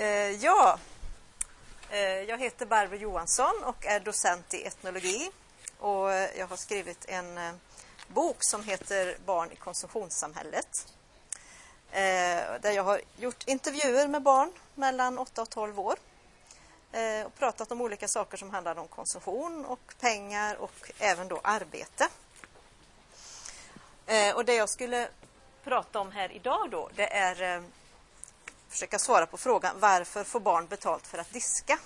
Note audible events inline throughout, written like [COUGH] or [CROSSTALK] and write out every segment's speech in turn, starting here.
Eh, ja, eh, jag heter Barbro Johansson och är docent i etnologi. Och eh, jag har skrivit en eh, bok som heter Barn i konsumtionssamhället. Eh, där jag har gjort intervjuer med barn mellan 8 och 12 år. Eh, och pratat om olika saker som handlar om konsumtion och pengar och även då arbete. Eh, och det jag skulle prata om här idag då, det är eh, försöka svara på frågan varför får barn betalt för att diska?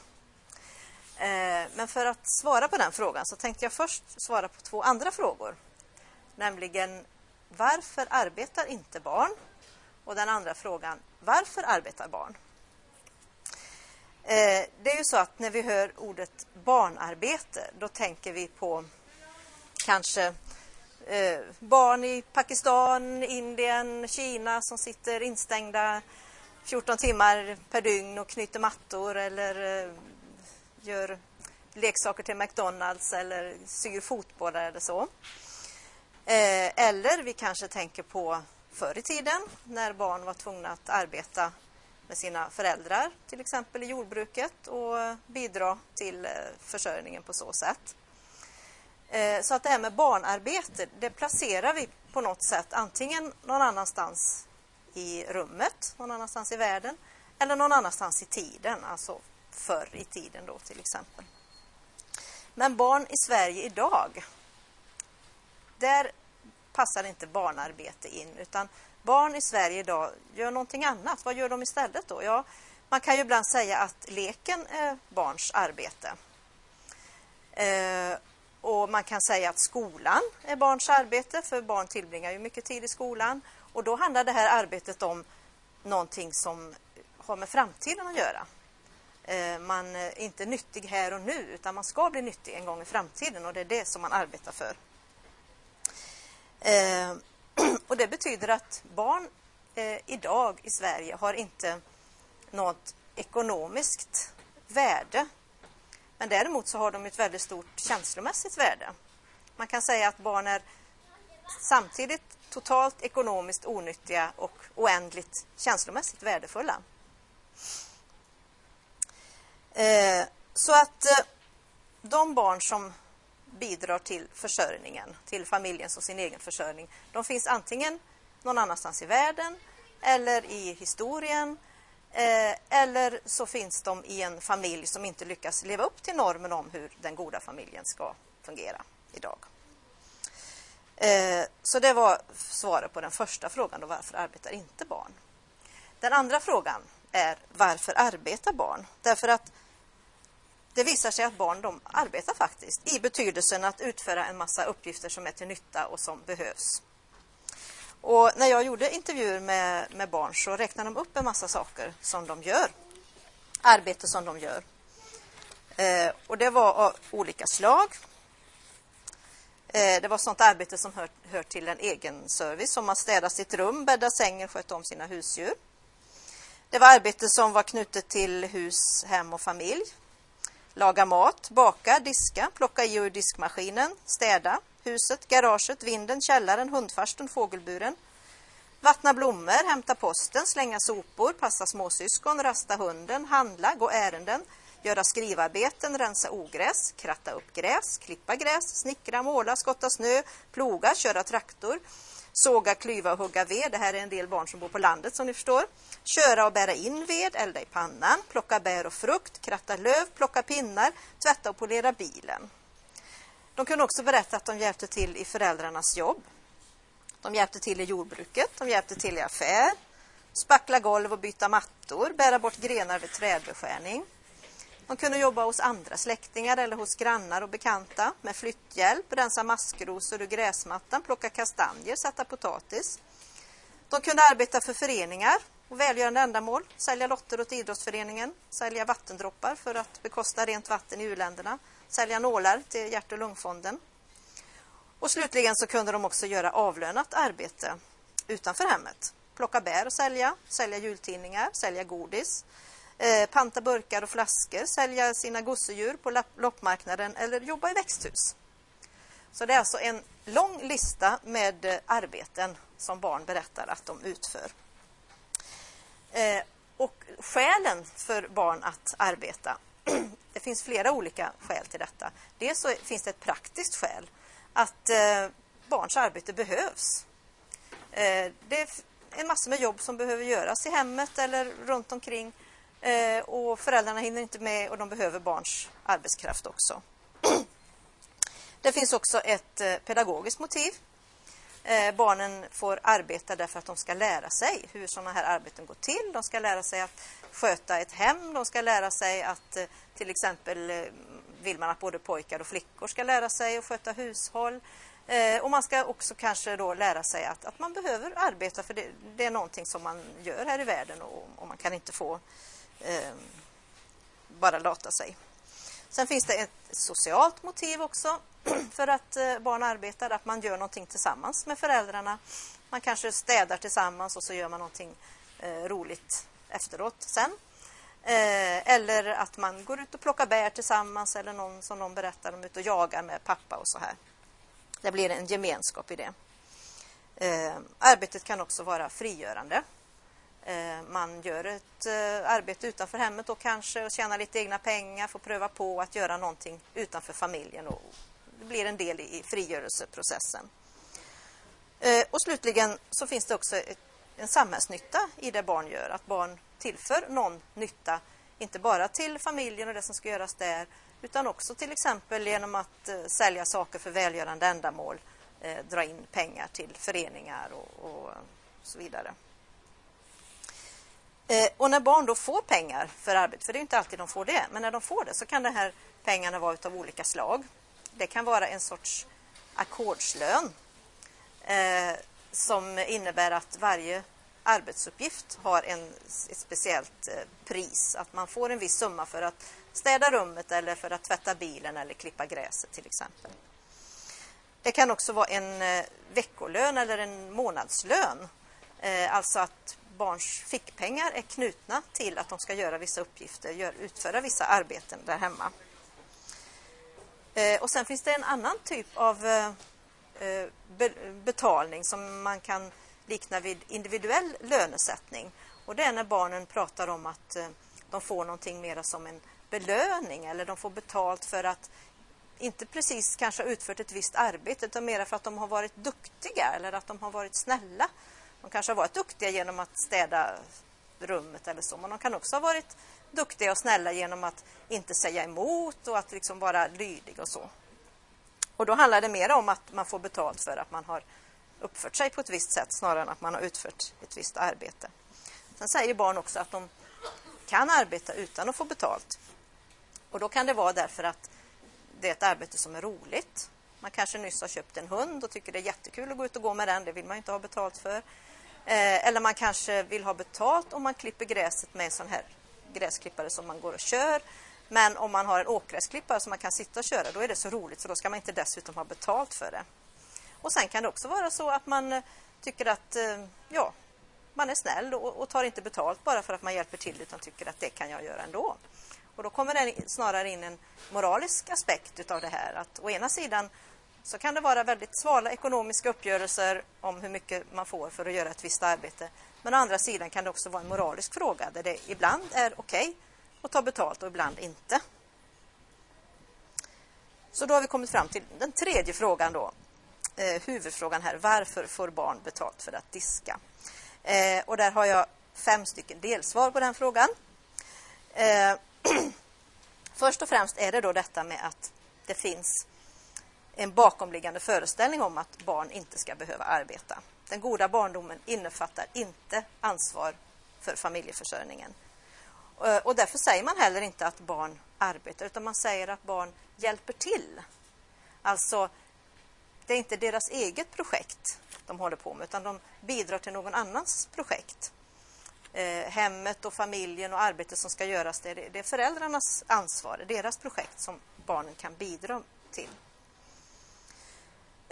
Eh, men för att svara på den frågan så tänkte jag först svara på två andra frågor. Nämligen varför arbetar inte barn? Och den andra frågan, varför arbetar barn? Eh, det är ju så att när vi hör ordet barnarbete då tänker vi på kanske eh, barn i Pakistan, Indien, Kina som sitter instängda 14 timmar per dygn och knyter mattor eller eh, gör leksaker till McDonalds eller syr fotbollar eller så. Eh, eller vi kanske tänker på förr i tiden när barn var tvungna att arbeta med sina föräldrar, till exempel i jordbruket och bidra till eh, försörjningen på så sätt. Så att det här med barnarbete, det placerar vi på något sätt antingen någon annanstans i rummet någon annanstans i världen eller någon annanstans i tiden, alltså förr i tiden då till exempel. Men barn i Sverige idag, där passar inte barnarbete in utan barn i Sverige idag gör någonting annat. Vad gör de istället då? Ja, man kan ju ibland säga att leken är barns arbete. Eh, och man kan säga att skolan är barns arbete för barn tillbringar ju mycket tid i skolan och då handlar det här arbetet om någonting som har med framtiden att göra. Eh, man är inte nyttig här och nu utan man ska bli nyttig en gång i framtiden och det är det som man arbetar för. Eh, [CLEARS THROAT] och det betyder att barn eh, idag i Sverige har inte något ekonomiskt värde. Men däremot så har de ett väldigt stort känslomässigt värde. Man kan säga att barn är samtidigt totalt ekonomiskt onyttiga och oändligt känslomässigt värdefulla. Eh, så att eh, de barn som bidrar till försörjningen, till familjens och sin egen försörjning, de finns antingen någon annanstans i världen eller i historien eh, eller så finns de i en familj som inte lyckas leva upp till normen om hur den goda familjen ska fungera idag. Eh, så det var svaret på den första frågan, då, varför arbetar inte barn? Den andra frågan är varför arbetar barn? Därför att det visar sig att barn de arbetar faktiskt i betydelsen att utföra en massa uppgifter som är till nytta och som behövs. Och när jag gjorde intervjuer med, med barn så räknade de upp en massa saker som de gör. Arbete som de gör. Eh, och det var av olika slag. Eh, det var sånt arbete som hör, hör till en egen service, som att städa sitt rum, bädda sängen, sköta om sina husdjur. Det var arbete som var knutet till hus, hem och familj. Laga mat, baka, diska, plocka i ur diskmaskinen, städa huset, garaget, vinden, källaren, hundfarsten, fågelburen. Vattna blommor, hämta posten, slänga sopor, passa småsyskon, rasta hunden, handla, gå ärenden, göra skrivarbeten, rensa ogräs, kratta upp gräs, klippa gräs, snickra, måla, skotta snö, ploga, köra traktor, såga, klyva och hugga ved. Det här är en del barn som bor på landet som ni förstår. Köra och bära in ved, elda i pannan, plocka bär och frukt, kratta löv, plocka pinnar, tvätta och polera bilen. De kunde också berätta att de hjälpte till i föräldrarnas jobb. De hjälpte till i jordbruket, de hjälpte till i affär, spackla golv och byta mattor, bära bort grenar vid trädbeskärning. De kunde jobba hos andra släktingar eller hos grannar och bekanta med flytthjälp, rensa maskrosor ur gräsmattan, plocka kastanjer, sätta potatis. De kunde arbeta för föreningar och välgörande ändamål, sälja lotter åt idrottsföreningen, sälja vattendroppar för att bekosta rent vatten i uländerna, sälja nålar till hjärt och lungfonden. Och slutligen så kunde de också göra avlönat arbete utanför hemmet. Plocka bär och sälja, sälja jultidningar, sälja godis, eh, panta burkar och flaskor, sälja sina gosedjur på loppmarknaden eller jobba i växthus. Så det är alltså en lång lista med eh, arbeten som barn berättar att de utför. Eh, och skälen för barn att arbeta. [CLEARS THROAT] Det finns flera olika skäl till detta. Dels så finns det ett praktiskt skäl att eh, barns arbete behövs. Eh, det är en massa med jobb som behöver göras i hemmet eller runt omkring eh, och föräldrarna hinner inte med och de behöver barns arbetskraft också. [CLEARS THROAT] Det finns också ett eh, pedagogiskt motiv. Eh, barnen får arbeta därför att de ska lära sig hur sådana här arbeten går till. De ska lära sig att sköta ett hem. De ska lära sig att eh, till exempel eh, vill man att både pojkar och flickor ska lära sig att sköta hushåll. Eh, och man ska också kanske då lära sig att, att man behöver arbeta för det, det är någonting som man gör här i världen och, och man kan inte få eh, bara lata sig. Sen finns det ett socialt motiv också [CLEARS THROAT] för att eh, barn arbetar, att man gör någonting tillsammans med föräldrarna. Man kanske städar tillsammans och så gör man någonting eh, roligt efteråt sen. Eh, eller att man går ut och plockar bär tillsammans eller någon som någon berättar om ut och jagar med pappa och så här. Det blir en gemenskap i det. Eh, arbetet kan också vara frigörande. Eh, man gör ett eh, arbete utanför hemmet och kanske och tjänar lite egna pengar, får pröva på att göra någonting utanför familjen och det blir en del i frigörelseprocessen. Eh, och slutligen så finns det också en samhällsnytta i det barn gör, att barn tillför någon nytta, inte bara till familjen och det som ska göras där, utan också till exempel genom att sälja saker för välgörande ändamål, dra in pengar till föreningar och, och så vidare. Eh, och när barn då får pengar för arbete, för det är inte alltid de får det, men när de får det så kan de här pengarna vara av olika slag. Det kan vara en sorts ackordslön eh, som innebär att varje arbetsuppgift har en, ett speciellt eh, pris. Att man får en viss summa för att städa rummet eller för att tvätta bilen eller klippa gräset till exempel. Det kan också vara en eh, veckolön eller en månadslön. Eh, alltså att barns fickpengar är knutna till att de ska göra vissa uppgifter, gör, utföra vissa arbeten där hemma. Eh, och sen finns det en annan typ av eh, eh, be, betalning som man kan likna vid individuell lönesättning. Och det är när barnen pratar om att eh, de får någonting mera som en belöning eller de får betalt för att inte precis kanske ha utfört ett visst arbete utan mera för att de har varit duktiga eller att de har varit snälla de kanske har varit duktiga genom att städa rummet eller så, men de kan också ha varit duktiga och snälla genom att inte säga emot och att liksom vara lydig och så. Och då handlar det mer om att man får betalt för att man har uppfört sig på ett visst sätt snarare än att man har utfört ett visst arbete. Sen säger barn också att de kan arbeta utan att få betalt. Och då kan det vara därför att det är ett arbete som är roligt. Man kanske nyss har köpt en hund och tycker det är jättekul att gå ut och gå med den. Det vill man inte ha betalt för. Eh, eller man kanske vill ha betalt om man klipper gräset med en sån här gräsklippare som man går och kör. Men om man har en åkgräsklippare som man kan sitta och köra, då är det så roligt så då ska man inte dessutom ha betalt för det. Och sen kan det också vara så att man eh, tycker att eh, ja, man är snäll och, och tar inte betalt bara för att man hjälper till utan tycker att det kan jag göra ändå. Och då kommer det snarare in en moralisk aspekt utav det här. Att å ena sidan så kan det vara väldigt svala ekonomiska uppgörelser om hur mycket man får för att göra ett visst arbete. Men å andra sidan kan det också vara en moralisk fråga där det ibland är okej okay att ta betalt och ibland inte. Så då har vi kommit fram till den tredje frågan då. Eh, huvudfrågan här, varför får barn betalt för att diska? Eh, och där har jag fem stycken delsvar på den frågan. Eh, [CLEARS THROAT] först och främst är det då detta med att det finns en bakomliggande föreställning om att barn inte ska behöva arbeta. Den goda barndomen innefattar inte ansvar för familjeförsörjningen. Eh, och därför säger man heller inte att barn arbetar utan man säger att barn hjälper till. Alltså, det är inte deras eget projekt de håller på med utan de bidrar till någon annans projekt. Eh, hemmet och familjen och arbetet som ska göras, det är, det är föräldrarnas ansvar, deras projekt som barnen kan bidra till.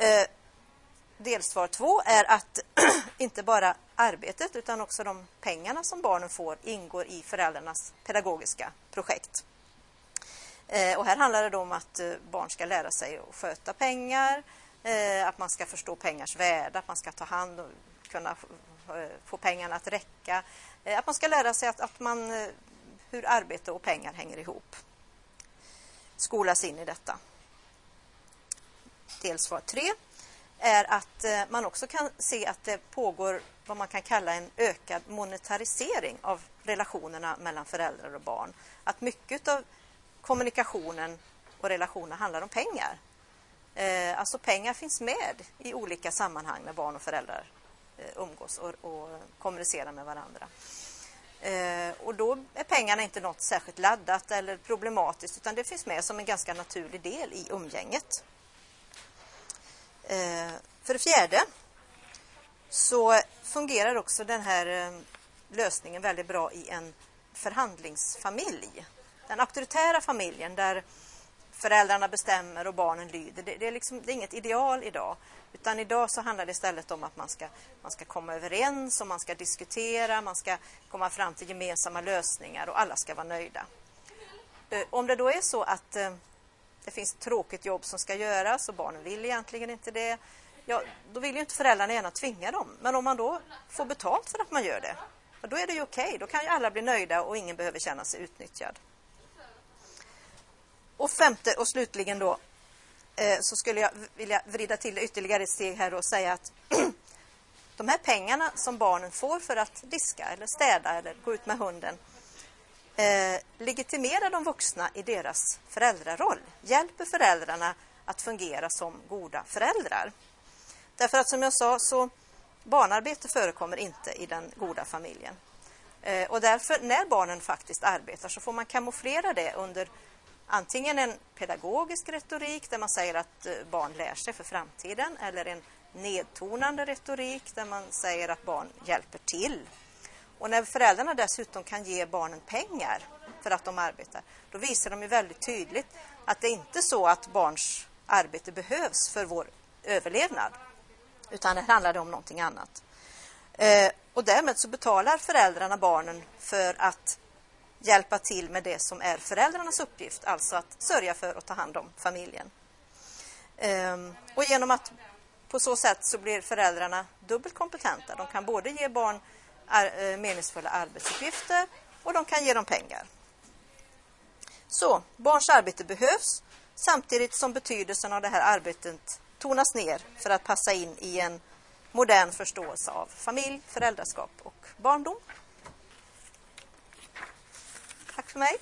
Eh, delsvar två är att [CLEARS THROAT] inte bara arbetet utan också de pengarna som barnen får ingår i föräldrarnas pedagogiska projekt. Eh, och här handlar det om att eh, barn ska lära sig att sköta pengar, eh, att man ska förstå pengars värde, att man ska ta hand och kunna eh, få pengarna att räcka. Eh, att man ska lära sig att, att man, eh, hur arbete och pengar hänger ihop. Skolas in i detta. Delsvar 3 är att eh, man också kan se att det pågår vad man kan kalla en ökad monetarisering av relationerna mellan föräldrar och barn. Att mycket av kommunikationen och relationen handlar om pengar. Eh, alltså pengar finns med i olika sammanhang när barn och föräldrar eh, umgås och, och kommunicerar med varandra. Och då är pengarna inte något särskilt laddat eller problematiskt utan det finns med som en ganska naturlig del i umgänget. Eh, för det fjärde så fungerar också den här eh, lösningen väldigt bra i en förhandlingsfamilj. Den auktoritära familjen där föräldrarna bestämmer och barnen lyder. Det, det, är liksom, det är inget ideal idag. Utan idag så handlar det istället om att man ska, man ska komma överens och man ska diskutera, man ska komma fram till gemensamma lösningar och alla ska vara nöjda. Eh, om det då är så att eh, det finns ett tråkigt jobb som ska göras och barnen vill egentligen inte det, ja, då vill ju inte föräldrarna gärna tvinga dem. Men om man då får betalt för att man gör det, då är det ju okej. Okay. Då kan ju alla bli nöjda och ingen behöver känna sig utnyttjad. Och femte och slutligen då eh, så skulle jag vilja vrida till det ytterligare ett steg här och säga att [CLEARS THROAT] de här pengarna som barnen får för att diska eller städa eller gå ut med hunden eh, legitimerar de vuxna i deras föräldraroll. Hjälper föräldrarna att fungera som goda föräldrar. Därför att som jag sa så barnarbete förekommer inte i den goda familjen. Eh, och därför när barnen faktiskt arbetar så får man kamouflera det under antingen en pedagogisk retorik där man säger att eh, barn lär sig för framtiden eller en nedtonande retorik där man säger att barn hjälper till. Och när föräldrarna dessutom kan ge barnen pengar för att de arbetar, då visar de ju väldigt tydligt att det inte är så att barns arbete behövs för vår överlevnad, utan det handlar om någonting annat. Eh, och därmed så betalar föräldrarna barnen för att hjälpa till med det som är föräldrarnas uppgift, alltså att sörja för och ta hand om familjen. Ehm, och genom att på så sätt så blir föräldrarna dubbelt kompetenta. De kan både ge barn Eh, meningsfulla arbetsuppgifter och de kan ge dem pengar. Så barns arbete behövs samtidigt som betydelsen av det här arbetet tonas ner för att passa in i en modern förståelse av familj, föräldraskap och barndom. Tack för mig.